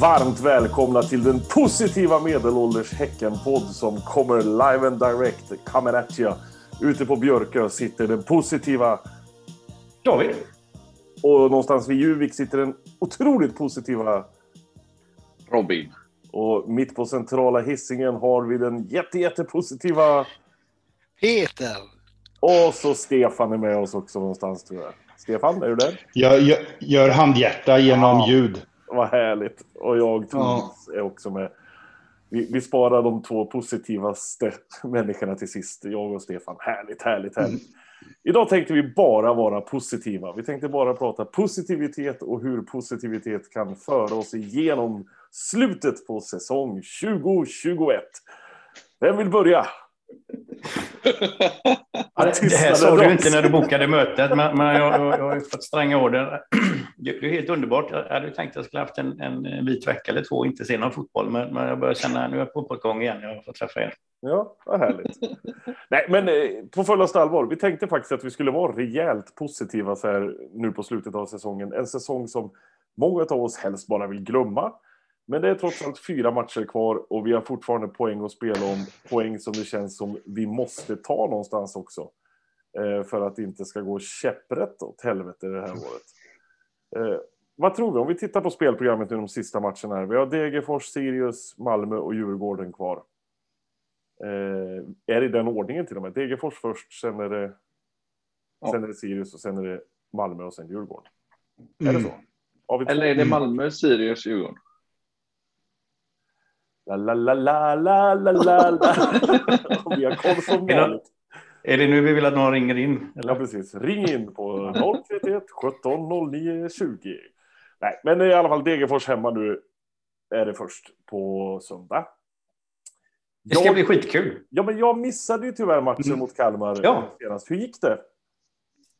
varmt välkomna till den positiva medelålders Häcken-podd som kommer live and direct, coming at you. Ute på Björkö sitter den positiva David. Och någonstans vid Juvik sitter den otroligt positiva Robin. Och mitt på centrala hissingen har vi den jätte, jättepositiva Peter. Och så Stefan är med oss också någonstans tror jag. Stefan, är du där? Jag gör, gör handhjärta genom Ja. ljud. Vad härligt. Och jag, Thomas, är också med. Vi, vi sparar de två positivaste människorna till sist. Jag och Stefan. Härligt, härligt, härligt. Idag tänkte vi bara vara positiva. Vi tänkte bara prata positivitet och hur positivitet kan föra oss igenom slutet på säsong 2021. Vem vill börja? Det, här sa du inte när du bokade mötet, men, men jag, jag, jag har fått stränga order. Det det är helt underbart. Jag hade tänkt att jag skulle haft en, en vit vecka eller två och inte se någon fotboll, men, men jag börjar känna att nu är jag på fotbollsgång igen. Jag fått träffa er. Ja, vad härligt. Nej, men eh, på fullaste allvar. Vi tänkte faktiskt att vi skulle vara rejält positiva så här nu på slutet av säsongen. En säsong som många av oss helst bara vill glömma. Men det är trots allt fyra matcher kvar och vi har fortfarande poäng att spela om. Poäng som det känns som vi måste ta någonstans också. Eh, för att det inte ska gå käpprätt åt helvete det här året. Eh, vad tror vi? Om vi tittar på spelprogrammet nu de sista matcherna här. Vi har Degerfors, Sirius, Malmö och Djurgården kvar. Eh, är det i den ordningen till och med? Degerfors först, sen är det, sen är det Sirius och sen är det Malmö och sen Djurgården. Är Mm. det så? Vi två? Eller är det Malmö, Sirius, Djurgården? La, la, la, la, la, la, la, la. vi har koll som Är det- vanligt. Är det nu vi vill att någon ringer in? Ja, Eller? precis. Ring in på 031 17 09 20. Nej, men i alla fall Degerfors hemma nu är det först på söndag. Det ska Jag- bli skitkul. Ja, men jag missade ju tyvärr matchen Mm. mot Kalmar Ja. senast. Hur gick det?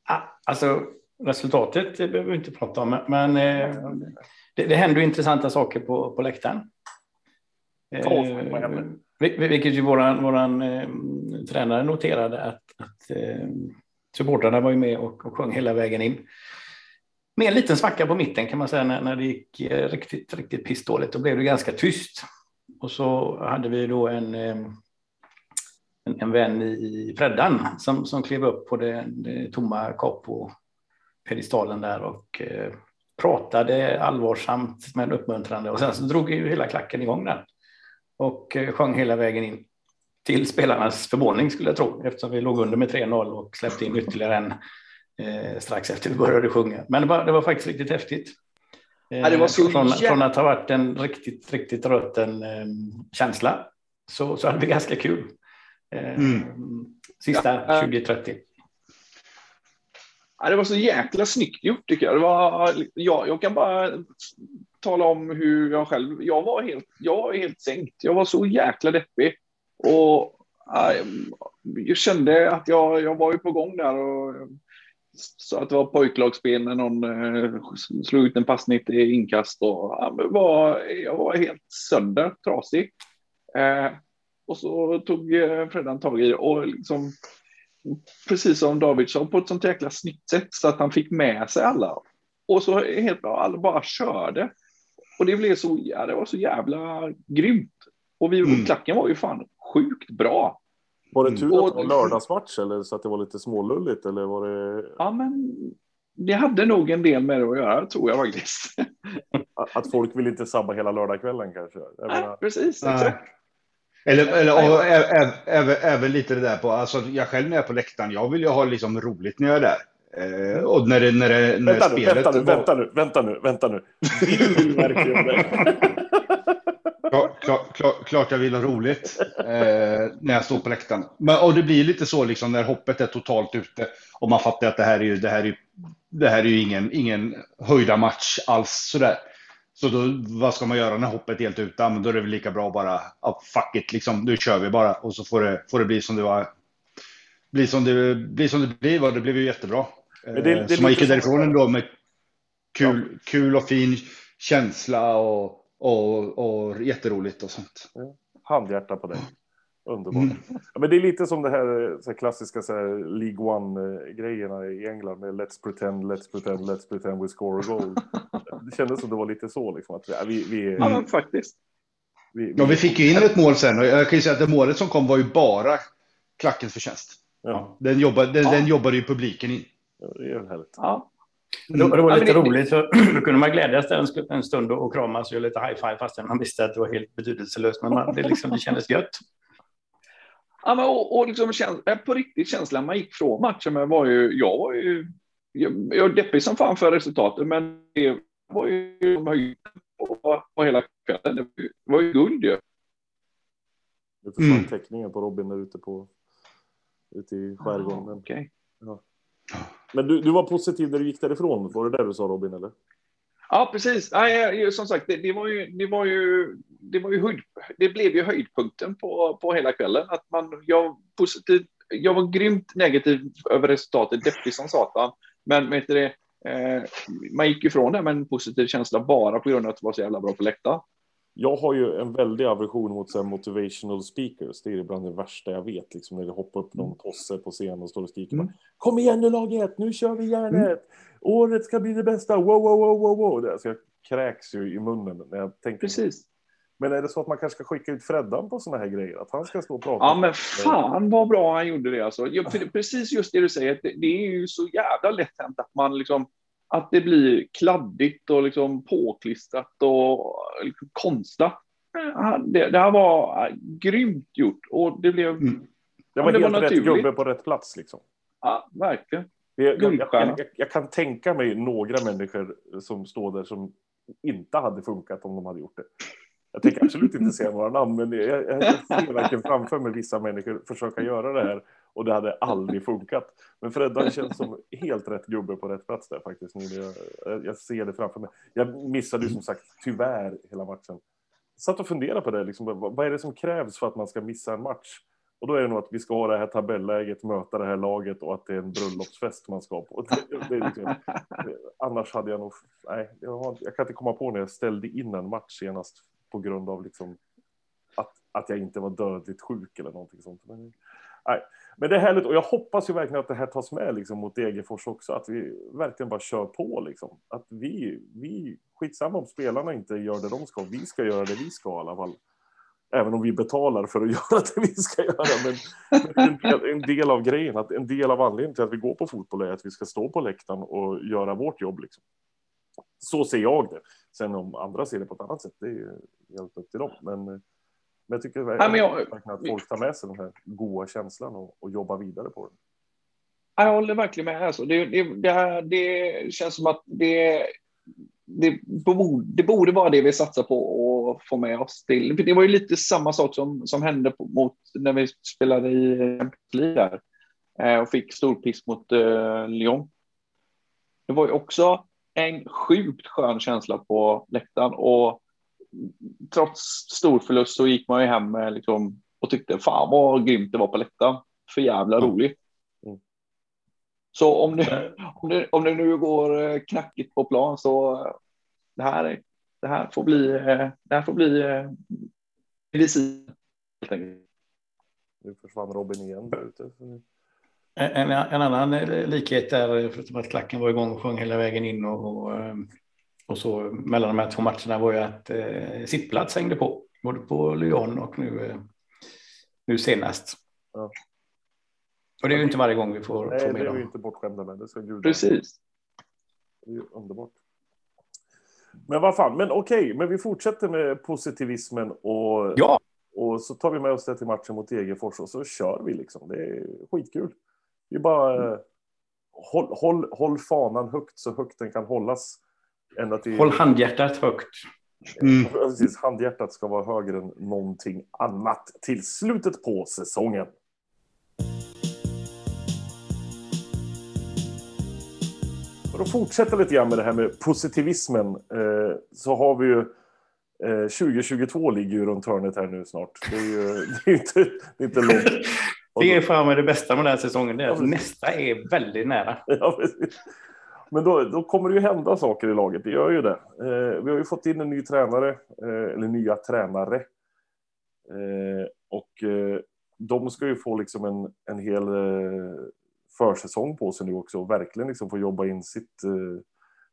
Ah, Alltså, resultatet behöver vi inte prata om, men eh, det, det händer intressanta saker på, på läktaren. Vil- vilket ju våran, våran eh, tränare noterade att, att eh, supportrarna var ju med och, och sjöng hela vägen in. Med en liten svacka på mitten kan man säga när, när det gick eh, riktigt, riktigt pissdåligt. Då blev det ganska tyst. Och så hade vi då en, eh, en, en vän i Freddan som, som klev upp på det, det tomma capo-pedestalen där och eh, pratade allvarsamt men uppmuntrande. Och sen så drog ju hela klacken igång där och eh, sjöng hela vägen in. Till spelarnas förvåning skulle jag tro, eftersom vi låg under med 3-0 och släppte in ytterligare en eh, strax efter vi började sjunga. Men det var, det var faktiskt riktigt häftigt. Eh, Ja, det var så från, jä- från att ha varit en riktigt, riktigt rutten eh, känsla så, så hade vi ganska kul. Eh, Mm. Sista Ja. 20-30. Ja, det var så jäkla snyggt gjort tycker jag. Det var, ja, jag kan bara tala om hur jag själv... Jag var helt, jag var helt sänkt. Jag var så jäkla deppig. Och eh, jag kände att jag, jag var ju på gång där. Och, så att det var pojklagsspel när någon eh, slog ut en passning till inkast. Och, ja, var, jag var helt sönder, trasig. Eh, och så tog eh, Freddan tag i det och liksom precis som David sa, på ett sånt jäkla snyggt sätt så att han fick med sig alla. Och så helt bra, alla bara körde. Och det blev så, ja, det var så jävla grymt. Och vi, Mm. klacken var ju fan sjukt bra. Var det Mm. tur att det var lördagsmatch eller så att det var lite smålulligt? Eller var det Ja, men det hade nog en del med det att göra, tror jag faktiskt. att folk vill inte sabba hela lördagskvällen kanske? Jag Ja, menar, precis, Nej. exakt. Eller, eller även, även lite det där på, alltså jag själv när jag är på läktaren, jag vill ju ha liksom roligt när jag är där. Eh, och när det, när det, när vänta, nu, spelet vänta nu, var- vänta nu, vänta nu, vänta nu. Vill du verkligen det? Klart, klart, klart, klart jag vill ha roligt eh, när jag står på läktaren. Men, och det blir lite så liksom när hoppet är totalt ute och man fattar att det här är ju, det här är, ju- det här är ju ingen, ingen höjda match alls sådär. Så då, vad ska man göra när hoppet är helt ute? Men då är det väl lika bra att bara, ja, fuck it, liksom, nu kör vi bara och så får det, får det bli som det var. Bli som det blir som det blir, och det blev ju jättebra. Men det- det Eh, så man gick ju därifrån ändå med kul, kul och fin känsla och, och, och jätteroligt och sånt. Handhjärta på dig. Underbart. Mm. Ja, men det är lite som det här, så här klassiska så här, League One-grejerna i England med Let's pretend, let's pretend, let's pretend we score a goal. Det kändes som det var lite så, liksom, att vi, ja, vi, vi, Ja, men faktiskt. vi, Ja, vi fick ju in ett mål sen och jag kan ju säga att det målet som kom var ju bara klackens förtjänst. Ja, Den jobbade, den, Ja. den jobbade ju publiken in. Det är ju härligt. Ja. Det, det var Ja, lite men det- roligt, så då kunde man glädjas där en, en stund och, kramas och göra lite high five fastän man visste att det var helt betydelselöst. Men man, det, liksom, det kändes gött. Ja, men och, och liksom, eh, på riktigt känslan man gick från matchen med var ju, jag var ju, jag, jag var deppig som fan för resultatet, men det var ju höjden på, på hela kvällen. Det var ju- guld ju. Nu försvann Mm. teckningen på Robin där ute, på, ute i skärgården. Ah, Men, okej men du, du var positiv när du gick därifrån, var det där du sa Robin? Eller? Ja, precis. Nej, som sagt, det, det var ju, det var ju, det var ju höjd, det blev ju höjdpunkten på, på hela kvällen. Att man, jag, positiv, jag var grymt negativ över resultatet, deppig som satan. Men vet du det, eh, man gick ifrån det med en positiv känsla bara på grund av att det var så jävla bra på läktaren. Jag har ju en väldig aversion mot så här, motivational speakers. Det är ibland det värsta jag vet. Liksom, när det hoppar upp någon tosse på scen och står och skriker. Mm. Kom igen nu laget, nu kör vi järnet. Året ska bli det bästa. Wow, wow, wow, wow, wow. Det, alltså, jag kräks ju i munnen när jag tänker. Precis. Men är det så att man kanske ska skicka ut Freddan på såna här grejer? Att han ska stå och prata? Ja, men fan vad bra han gjorde det alltså. Precis just det du säger, det är ju så jävla lätt hänt att man liksom att det blir kladdigt och liksom påklistrat och liksom konstlat. Det, det här var eh, grymt gjort och det blev, Mm. Det var det var helt rätt naturligt. gubbe på rätt plats liksom. ja, verkligen. Det, jag, jag, jag, jag kan tänka mig några människor som står där som inte hade funkat om de hade gjort det. Jag tänker absolut inte säga några namn, men jag, jag ser verkligen framför mig vissa människor försöka göra det här och det hade aldrig funkat. Men Freddan känns som helt rätt gubbe på rätt plats där faktiskt. Nu jag, jag ser det framför mig. Jag missade ju som sagt tyvärr hela matchen. Satt och funderade på det, liksom, vad, är det som krävs för att man ska missa en match? Och då är det nog att vi ska ha det här tabelläget, möta det här laget och att det är en bröllopsfest man ska på. Det, det liksom, annars hade jag nog... Nej, jag, har, jag kan inte komma på när jag ställde in en match senast på grund av liksom att, att jag inte var dödligt sjuk eller någonting sånt. Men, nej. Men det är härligt och jag hoppas ju verkligen att det här tas med liksom, mot Degerfors också. Att vi verkligen bara kör på liksom. Att vi, vi, skitsamma om spelarna inte gör det de ska. Vi ska göra det vi ska i alla fall. Även om vi betalar för att göra det vi ska göra. Men, men en, del, en del av grejen, att en del av anledningen till att vi går på fotboll är att vi ska stå på läktaren och göra vårt jobb. Liksom. Så ser jag det. Sen om andra ser det på ett annat sätt, det är ju helt upp till dem. Men, men jag tycker Nej, men jag- verkligen att folk tar med sig den här goa känslan och, och jobbar vidare på den. Jag håller verkligen med. Alltså. Det, det, det, här, det känns som att det, det, borde, det borde vara det vi satsar på att få med oss till. Det var ju lite samma sak som, som hände på, mot, när vi spelade i Champions eh, och fick storpisk mot eh, Lyon. Det var ju också en sjukt skön känsla på läktaren och trots stor förlust så gick man ju hem med liksom, och tyckte fan vad grymt det var på läktaren. För jävla roligt. Mm. Så om det, om, det, om det nu går eh, knackigt på plan så eh, det här, är- det här får bli, eh, det här får bli medicin. Nu försvann Robin igen. En, en annan likhet där, förutom att klacken var igång och sjöng hela vägen in och, och, och så mellan de här två matcherna var ju att eh, sittplats hängde på, både på Lyon och nu, eh, nu senast. Ja. Och det är ju inte varje gång vi får, Nej, får det med är vi dem. inte bortskämda med. Det ska gudarna. Precis. Det är ju underbart. Men vad fan, men okej, men vi fortsätter med positivismen och, Ja, och så tar vi med oss det till matchen mot Degerfors och så kör vi liksom. Det är skitkul. Vi bara eh, håll, håll, håll fanan högt så högt den kan hållas. Ända till, håll handhjärtat högt. Mm. Precis, handhjärtat ska vara högre än någonting annat till slutet på säsongen. För att fortsätta lite grann med det här med positivismen eh, så har vi ju eh, 2022 ligger ju runt hörnet här nu snart. Det är ju det är inte, det är inte långt. Det är fan med det bästa med den här säsongen. Det är Ja, nästa är väldigt nära. Ja, precis. Men då, då kommer det ju hända saker i laget, det gör ju det. Eh, vi har ju fått in en ny tränare, eh, eller nya tränare. Eh, och eh, de ska ju få liksom en, en hel eh, försäsong på sig nu också och verkligen liksom få jobba in sitt, eh,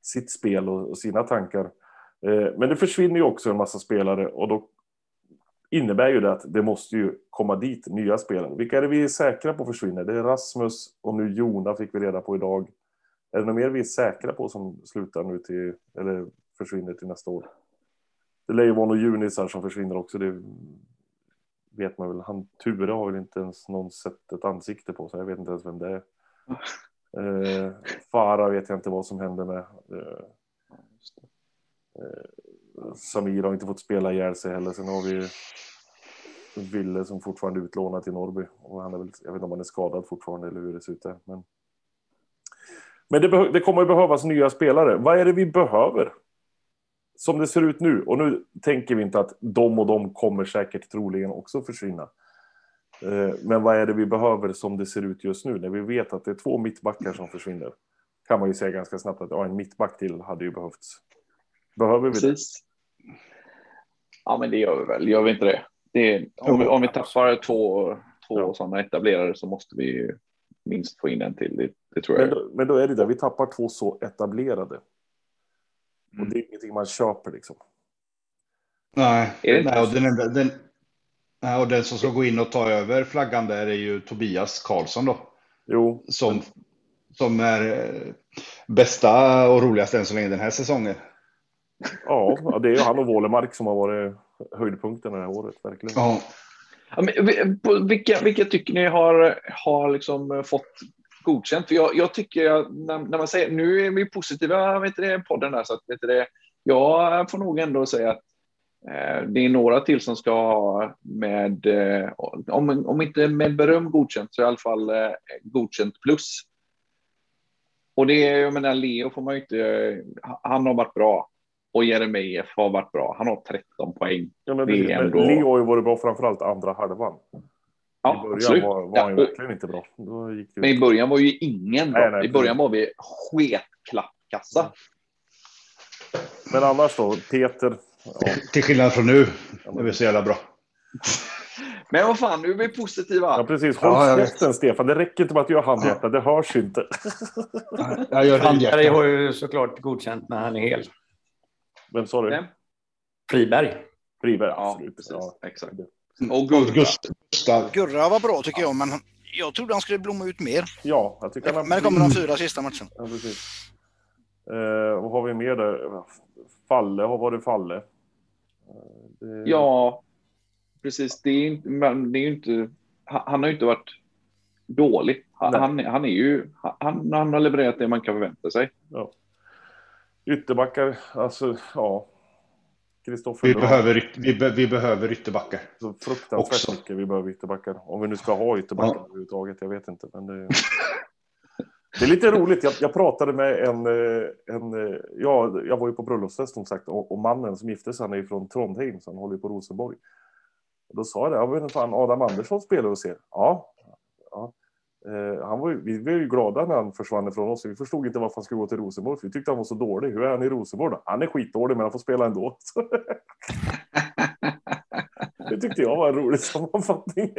sitt spel och, och sina tankar. Eh, men det försvinner ju också en massa spelare och då innebär ju det att det måste ju komma dit nya spelare. Vilka är det vi är säkra på försvinner? Det är Rasmus och nu Jona fick vi reda på idag. Är det något mer vi är säkra på som slutar nu till, eller försvinner till nästa år? Det lär ju vara några junisar som försvinner också. Det vet man väl. Han Ture har väl inte ens någon sett ett ansikte på, så jag vet inte ens vem det är. Eh, Farah vet jag inte vad som händer med. Eh, eh, Samir har inte fått spela ihjäl sig heller. Sen har vi Ville som fortfarande är utlånad till Norrby. Och han är väl, jag vet inte om han är skadad fortfarande eller hur det ser ut där. Men, men det, det kommer att behövas nya spelare. Vad är det vi behöver? Som det ser ut nu, och nu tänker vi inte att de och de kommer säkert troligen också försvinna. Eh, Men vad är det vi behöver som det ser ut just nu? När vi vet att det är två mittbackar som försvinner. Kan man ju säga ganska snabbt att ja, en mittback till hade ju behövts. Behöver vi det? Precis. Ja, men det gör vi väl. Gör vi inte det? det är, om, vi, om vi tappar två, två Ja. sådana etablerare så måste vi minst få in en till. Det, det tror jag. Men då, men då är det där, vi tappar två så etablerade. Och Mm. det är ingenting man köper liksom. Nej, Är det inte nej, och den, enda- den, nej, och den som ska gå in och ta över flaggan där är ju Tobias Karlsson då. Jo, Som, som är eh, bästa och roligast än så länge den här säsongen. ja, ja, det är ju han och Wålemark som har varit höjdpunkten det här året, verkligen. Ja, vilka, vilka tycker ni har, har liksom fått godkänt? För jag, jag tycker jag, när, när man säger, nu är vi positiva vet det, podden där, så att, vet du, det, jag får nog ändå säga att eh, det är några till som ska ha med, eh, om, om inte med beröm godkänt, så i alla fall eh, godkänt plus. Och det är, jag menar, Leo får man ju inte, eh, han har varit bra. Och Jeremejeff har varit bra. Han har 13 poäng. Ja, men det är det, ändå- men Leo har ju varit bra framförallt andra halvan. I Ja, början absolut. var, var Ja, han ju och- verkligen inte bra. Då gick det Men i början var ju ingen bra. Nej, nej, I början var vi sketklappkassa. Men annars då, Peter. Ja, till skillnad från nu. Det är vi så jävla bra. Men vad fan, nu är vi positiva. ja precis. Håll Ja, jag käften Stefan. Det räcker inte med att du gör handhjärta. Det hörs inte. Jag gör handhjärta. har ju såklart godkänt när han är hel. Vem sa du? Vem? Friberg. Friberg, Ja, absolut. precis. Ja. Exakt. Och Gurra. Gustav. Gurra var bra tycker jag, men jag trodde han skulle blomma ut mer. ja, jag tycker han. Men det kommer de fyra sista matcherna. Ja, precis. Eh, vad har vi mer där? Falle har varit Falle. Eh, det... Ja, precis. Det är, inte, men det är ju inte... Han, har ju inte varit dålig. Han, han, han är ju... Han, han har levererat det man kan förvänta sig. Ytterbackar, alltså ja. Kristoffer Vi behöver, vi, be, vi behöver ytterbackar. Så fruktansvärt också. mycket vi behöver ytterbackar. Om vi nu ska ha ytterbackar Ja. överhuvudtaget, jag vet inte. Men det... det är lite roligt, jag, jag pratade med en, eh, en eh, ja, jag var ju på bröllopsfest som sagt och, och mannen som gifte sig han är ju från Trondheim så han håller ju på Rosenborg. Och då sa jag det, ja men fan Adam Andersson spelar hos er. Ja. ja. Eh, han var ju, vi var ju glada när han försvann ifrån oss. Vi förstod inte varför han skulle gå till Rosenborg. För vi tyckte han var så dålig. Hur är han i Rosenborg då? Han är skitdålig men han får spela ändå. det tyckte jag var en rolig sammanfattning.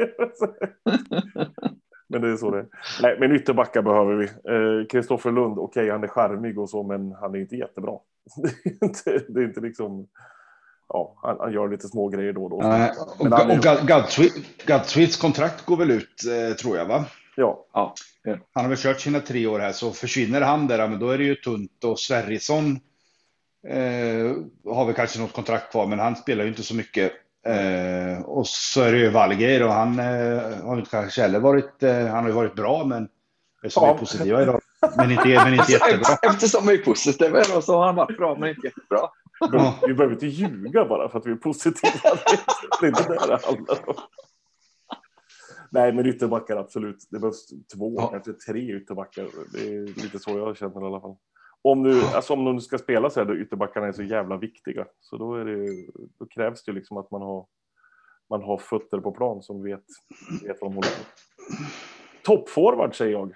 men det är så det är. Nej, men ytterbackar behöver vi. Eh, Kristoffer Lund, okej han är charmig och så men han är inte jättebra. det, är inte, det är inte liksom... Ja, han, han gör lite små grejer då och då. Nej, och och Gadswit- Gadswits kontrakt går väl ut, eh, tror jag, va? Ja, Han har väl kört sina tre år här, så försvinner han där, men då är det ju tunt. Och Sverrisson eh, har väl kanske något kontrakt kvar, men han spelar ju inte så mycket. Eh, och så är det ju Valgeir och han eh, har ju inte kanske heller varit, eh, han har ju varit bra, men eftersom vi Ja. är positiva idag. Men inte, men inte jättebra. Alltså, Eftersom vi är positiva då, så har han varit bra, men inte jättebra. vi vi behöver inte ljuga bara för att vi är positiva. Det är inte det det handlar om. Nej, men ytterbackar absolut. Det behövs två, Ja. kanske tre ytterbackar. Det är lite så jag känner i alla fall. Om nu, alltså om de ska spela så här, då ytterbackarna är så jävla viktiga. Så då, är det, då krävs det liksom att man har, man har fötter på plan som vet, vet vad de håller på Toppforward säger jag.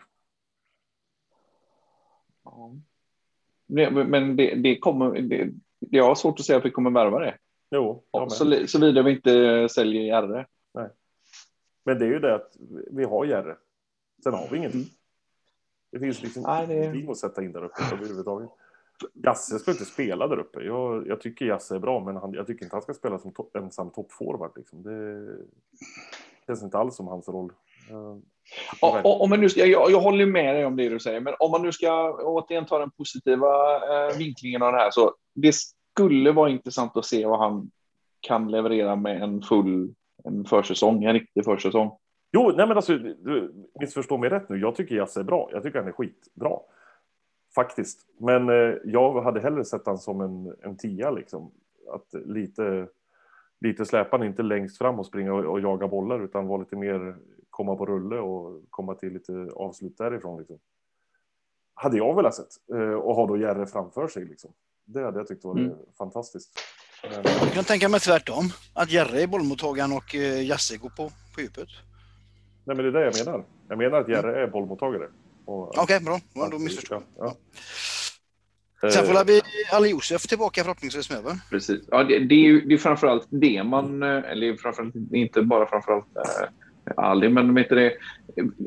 Ja. Men det, det kommer... Det, jag har svårt att säga att vi kommer värva det. Jo. Så, såvida vi inte säljer Järre. Men det är ju det att vi har Järre. Sen har vi ingenting. Det finns liksom Nej, det- ingenting att sätta in där uppe överhuvudtaget. Jasse ska inte spela där uppe. Jag, jag tycker Jasse är bra, men han, jag tycker inte han ska spela som to ensam toppforward. Liksom. Det känns inte alls som hans roll. Ja, om man nu ska, jag, jag håller med dig om det du säger, men om man nu ska återigen ta den positiva eh, vinklingen av det här så det skulle vara intressant att se vad han kan leverera med en full en försäsong, en riktig försäsong. Jo, nej men alltså, du missförstå mig rätt nu. Jag tycker Jasse är bra. Jag tycker han är skitbra. Faktiskt. Men eh, jag hade hellre sett han som en, en tia liksom. Att lite, lite släpande, inte längst fram och springa och, och jaga bollar utan vara lite mer komma på rulle och komma till lite avslut därifrån liksom. Hade jag velat sett. Eh, och ha då Järre framför sig liksom. Det hade jag tyckt var Mm. fantastiskt. Jag kan tänka mig tvärtom. Att Jerry är bollmottagaren och eh, Jasse går på, på djupet. nej men det är det jag menar. Jag menar att Järre är bollmottagare. Okej, bra. Ja, Då missförstod jag. Ja, ja. Sen får Eh, det bli Ali Josef tillbaka förhoppningsvis med va? Precis. Ja, det, det är ju det är framförallt det man, eh, eller framförallt, inte bara framförallt eh, Ali, men du det,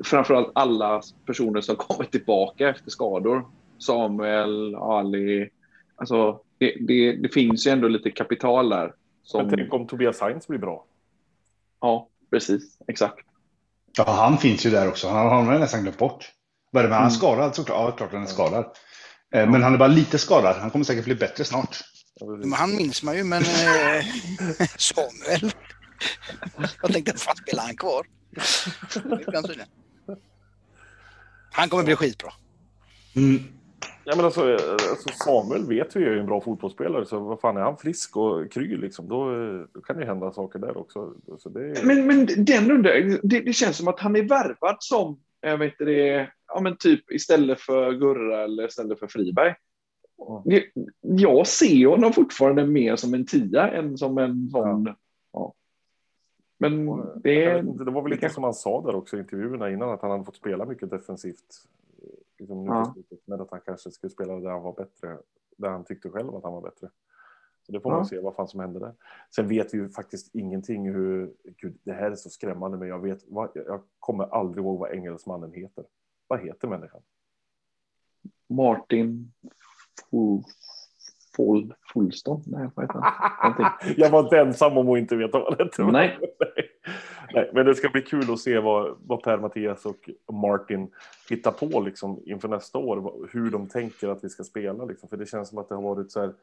framförallt alla personer som kommer tillbaka efter skador. Samuel, Ali. Alltså, det, det, det finns ju ändå lite kapital där. Som, Men tänk om Tobias Sainz blir bra. Ja, precis. Exakt. Ja, han finns ju där också. Han har man nästan glömt bort. Vad är det med? Han är Mm. skadad såklart. Ja, klart han är skadad. Eh, Men han är bara lite skadad. Han kommer säkert bli bättre snart. Men han minns man ju, men eh, Samuel. Jag tänkte, fan spelar han kvar? Han kommer bli skitbra. Mm. Ja, men alltså, eh, alltså Samuel vet vi är en bra fotbollsspelare, så vad fan är han frisk och kry liksom, då, eh, då kan det hända saker där också. Så det är... Men, men den undrar, det, det känns som att han är värvad som, jag vet inte det, ja men typ istället för Gurra eller istället för Friberg. Det- Jag ser honom fortfarande mer som en tia än som en sån. Ja. Men det vet inte, det var väl lite som han sa där också i intervjuerna innan, att han hade fått spela mycket defensivt. Liksom nu Ja. slutet, men att han kanske skulle spela där han var bättre, där han tyckte själv att han var bättre. Så det får Ja. man se vad fan som hände där. Sen vet vi ju faktiskt ingenting hur, gud, det här är så skrämmande, men jag vet, vad, jag kommer aldrig ihåg vad engelsmannen heter. Vad heter människan? Martin Full? Nej, vad heter han? Jag var inte ensam om att inte veta vad det hette. Nej. Nej, men det ska bli kul att se vad, vad Per Mattias och Martin hittar på liksom, inför nästa år. Hur de tänker att vi ska spela. Liksom. För det känns som att det har varit så här,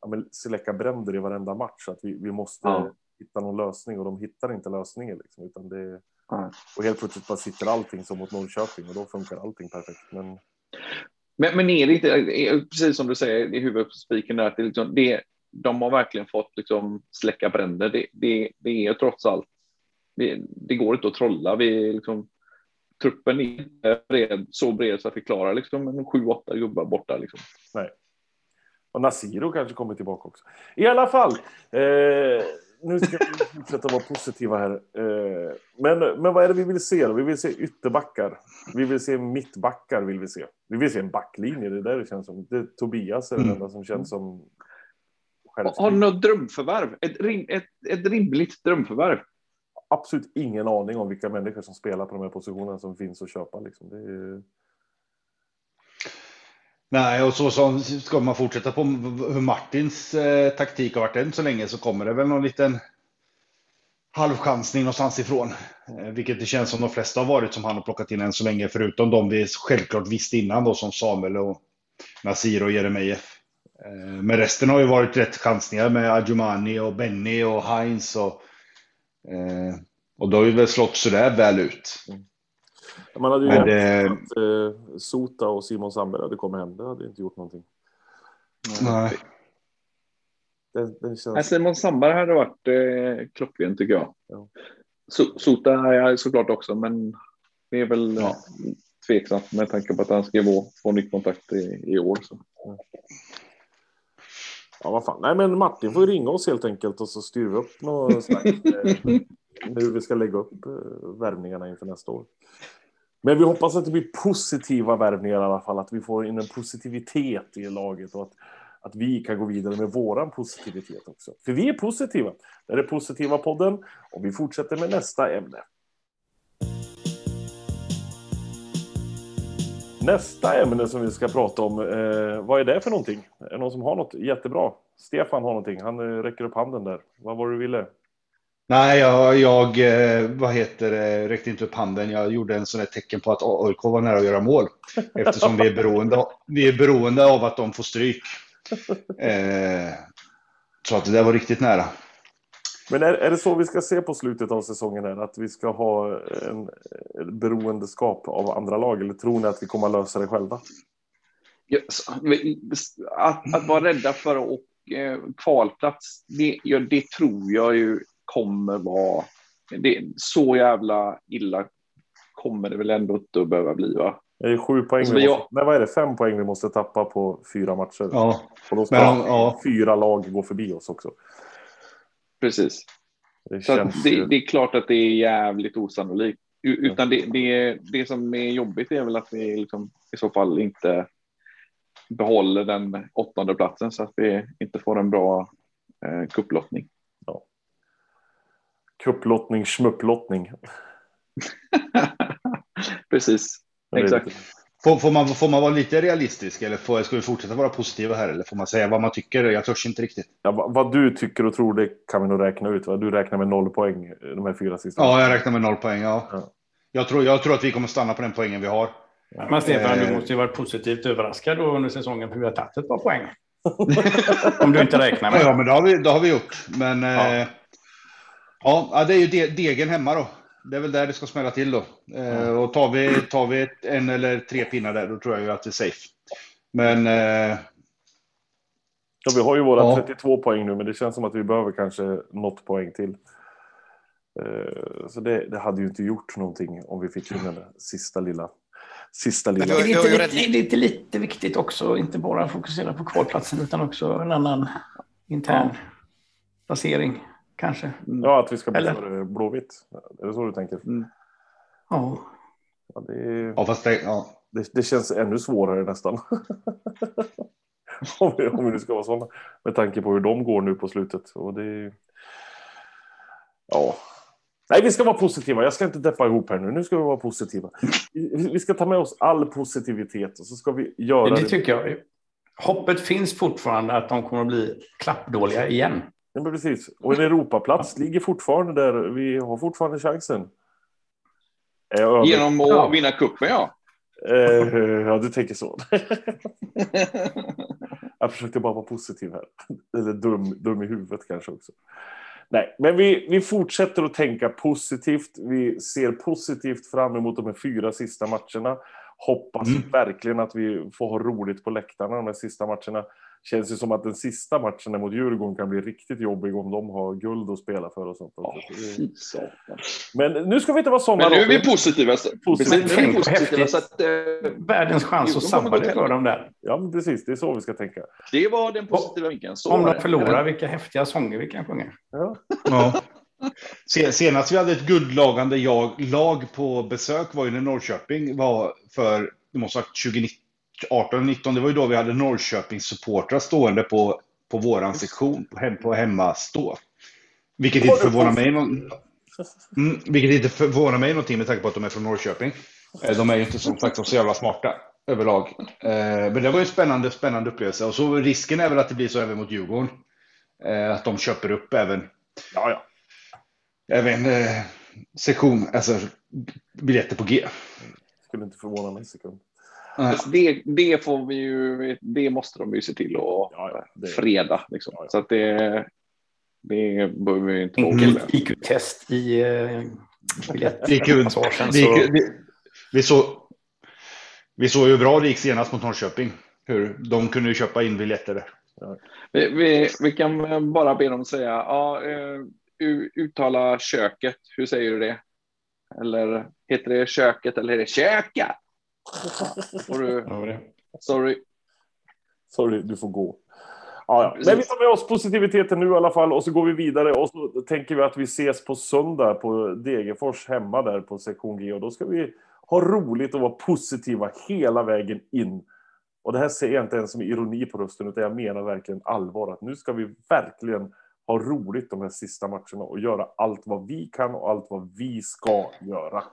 ja, släcka bränder i varenda match. Att vi, vi måste Ja. hitta någon lösning och de hittar inte lösningen. Liksom, utan det, Nej. och helt plötsligt bara sitter allting som mot Norrköping och då funkar allting perfekt. Men Men, men är det inte, är, precis som du säger i huvudet på spiken där, att det, liksom, det, de har verkligen fått liksom släcka bränder. Det, det, det är trots allt, det, det går inte att trolla. Vi, liksom, truppen är bred, så bred så att vi klarar liksom, en sju, åtta gubbar borta. Liksom. Och Nasiro kanske kommer tillbaka också. I alla fall. Eh, nu ska vi fortsätta vara positiva här. Eh, men, men vad är det vi vill se då? Vi vill se ytterbackar. Vi vill se mittbackar. Vill vi, se. vi vill se en backlinje. Det är där det känns som. Det, Tobias är den Mm. enda som känns som Har du något drömförvärv? Ett, ett, ett rimligt drömförvärv? Absolut ingen aning om vilka människor som spelar på de här positionerna som finns att köpa. Liksom. Det är, Nej, och så som ska man fortsätta på hur Martins eh, taktik har varit än så länge så kommer det väl någon liten halvchansning någonstans ifrån. Eh, vilket det känns som de flesta har varit som han har plockat in än så länge, förutom de vi självklart visste innan då som Samuel och Nasir och Jeremejeff. Eh, men resten har ju varit rätt chansningar med Adjumani och Benny och Heinz och eh, och då har ju väl slått sådär väl ut. man hade ju Men det- sett att eh, Sota och Simon Sandberg hade kommit hem. Det hade inte gjort någonting. Nej. Den, den känns... Nej, Simon Sandberg hade varit eh, klockren tycker jag. Ja. So, Sota är jag såklart också, men det är väl Ja. eh, tveksamt med tanke på att han ska få, få nytt kontrakt i, i år. Så. Ja, vad fan. Nej, men Martin får ringa oss helt enkelt och så styr vi upp något eh, hur vi ska lägga upp eh, värvningarna inför nästa år. Men vi hoppas att det blir positiva värvningar i alla fall. Att vi får in en positivitet i laget och att, att vi kan gå vidare med våran positivitet också. För vi är positiva. Det är det positiva podden och vi fortsätter med nästa ämne. Nästa ämne som vi ska prata om, eh, vad är det för någonting? Är det någon som har något jättebra? Stefan har någonting, han eh, räcker upp handen där. Vad var det du ville? Nej, jag, jag eh, vad heter det, räckte inte upp handen. Jag gjorde en sån här tecken på att AIK var nära att göra mål. Eftersom vi är beroende, av- vi är beroende av att de får stryk. Eh, så att det där var riktigt nära. Men är, är det så vi ska se på slutet av säsongen? Här? Att vi ska ha en, en beroendeskap av andra lag? Eller tror ni att vi kommer att lösa det själva? Att, att vara rädda för och eh, kvalplats, det, ja, det tror jag ju kommer vara... Det, så jävla illa kommer det väl ändå inte att behöva bli, va? Det är ju sju poäng. Alltså, vi jag- måste, nej, vad är det? Fem poäng vi måste tappa på fyra matcher. Ja, Och då ska Men, ja. fyra lag gå förbi oss också. Precis. Det Så det, det är klart att det är jävligt osannolikt. Utan det, det, det som är jobbigt är väl att vi liksom i så fall inte behåller den åttonde platsen så att vi inte får en bra eh, kupplottning. Kupplottning, schmupplottning. Precis. Exakt. Får, får, man, får man vara lite realistisk eller får, ska vi fortsätta vara positiva här? Eller får man säga vad man tycker? Jag törs inte riktigt. Ja, vad, vad du tycker och tror, det kan vi nog räkna ut. Va? Du räknar med noll poäng eh, de här fyra sista. Ja, jag räknar med noll poäng. Ja. Ja. Jag, tror, jag tror att vi kommer stanna på den poängen vi har. Men Stefan, Eh. du måste ju varit positivt överraskad då under säsongen för vi har tagit ett par poäng. Om du inte räknar med Ja, det. men det har vi, det har vi gjort. Men Ja. ja. Ja, ja, det är ju de, degen hemma då. Det är väl där det ska smälla till då. Eh, och tar vi, tar vi ett, en eller tre pinnar där, då tror jag ju att det är safe. Men eh, Ja, vi har ju våra Ja. 32 poäng nu, men det känns som att vi behöver kanske något poäng till. Eh, Så det, det hade ju inte gjort någonting om vi fick in den sista lilla... Sista lilla... Är det, inte, lite- det är inte lite viktigt också, inte bara fokusera på kvalplatsen utan också en annan intern placering kanske? Ja, att vi ska bli Eller? före Blåvitt. Är det så du tänker? Ja. Ja, det, ja, fast det, ja. det, det känns ännu svårare nästan. om, vi, om vi nu ska vara sådana. Med tanke på hur de går nu på slutet. Och det, ja. Nej, vi ska vara positiva. Jag ska inte deppa ihop här nu. Nu ska vi vara positiva. Vi ska ta med oss all positivitet och så ska vi göra Det tycker jag. Hoppet finns fortfarande att de kommer att bli klappdåliga igen. Ja, men precis. Och en Europaplats ligger fortfarande där. Vi har fortfarande chansen. Genom att Ja. vinna kuppen, ja. Eh, ja, du tänker så. jag försökte bara vara positiv här. Eller dum, dum i huvudet kanske också. Nej, men vi, vi fortsätter att tänka positivt. Vi ser positivt fram emot de här fyra sista matcherna. Hoppas Mm. verkligen att vi får ha roligt på läktarna de här sista matcherna. Känns ju som att den sista matchen mot Djurgården kan bli riktigt jobbig om de har guld att spela för och sånt. Satan. Men nu ska vi inte vara sådana. Men nu är vi positiva. Tänk. Så att, eh, Världens chans att sabba det för dem där. Ja, men precis. Det är så vi ska tänka. det var den positiva vinkeln. Så Om de förlorar, vilka häftiga sånger vi kan sjunga. Ja. Ja. Se- Senast vi hade ett guldlagande jag, lag på besök var ju när Norrköping var för, det måste ha varit 2018 19 det var ju då vi hade Norrköpings supportrar stående på, på våran sektion, på, hem, på hemmastå. Vilket inte förvånar mig någon, mm, Vilket inte förvånar mig någonting med tanke på att de är från Norrköping. Eh, De är ju inte som sagt så jävla smarta överlag. Eh, Men det var ju en spännande, spännande upplevelse. Och så risken är väl att det blir så även mot Djurgården. Eh, Att de köper upp även Ja, ja. Även eh, sektion, alltså biljetter på G. Skulle inte förvåna mig en sekund. Det, det får vi ju, det måste de ju se till att Ja, ja, det- freda. Liksom. Ja, ja. Så att det, det behöver vi inte vara. IQ-test i eh, gick, Så ju- det, vi, såg, vi såg ju hur bra det gick senast mot Norrköping. Hur de kunde ju köpa in biljetter där. Vi, vi, vi kan bara be dem säga, ja, eh, uttala köket. Hur säger du det? Eller heter det köket eller är det köka? Får du, sorry. Sorry, du får gå. Ja, ja. Men vi tar med oss positiviteten nu i alla fall och så går vi vidare och så tänker vi att vi ses på söndag på Degerfors hemma där på sektion G och då ska vi ha roligt och vara positiva hela vägen in. Och det här säger jag inte ens som ironi på rösten utan jag menar verkligen allvar att nu ska vi verkligen ha roligt de här sista matcherna och göra allt vad vi kan och allt vad vi ska göra.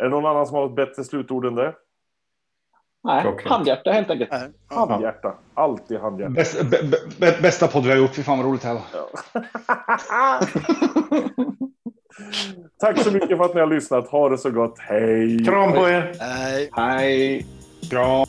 Är det någon annan som har ett bättre slutord än det? Nej, Klockrent. handhjärta helt enkelt. Nej, ja. Handhjärta. Alltid handhjärta. Bäst, bä, bä, bästa podd vi har gjort. Fy fan vad roligt det här var. Tack så mycket för att ni har lyssnat. Ha det så gott. Hej! Kram på er! Nej. Hej. Bra.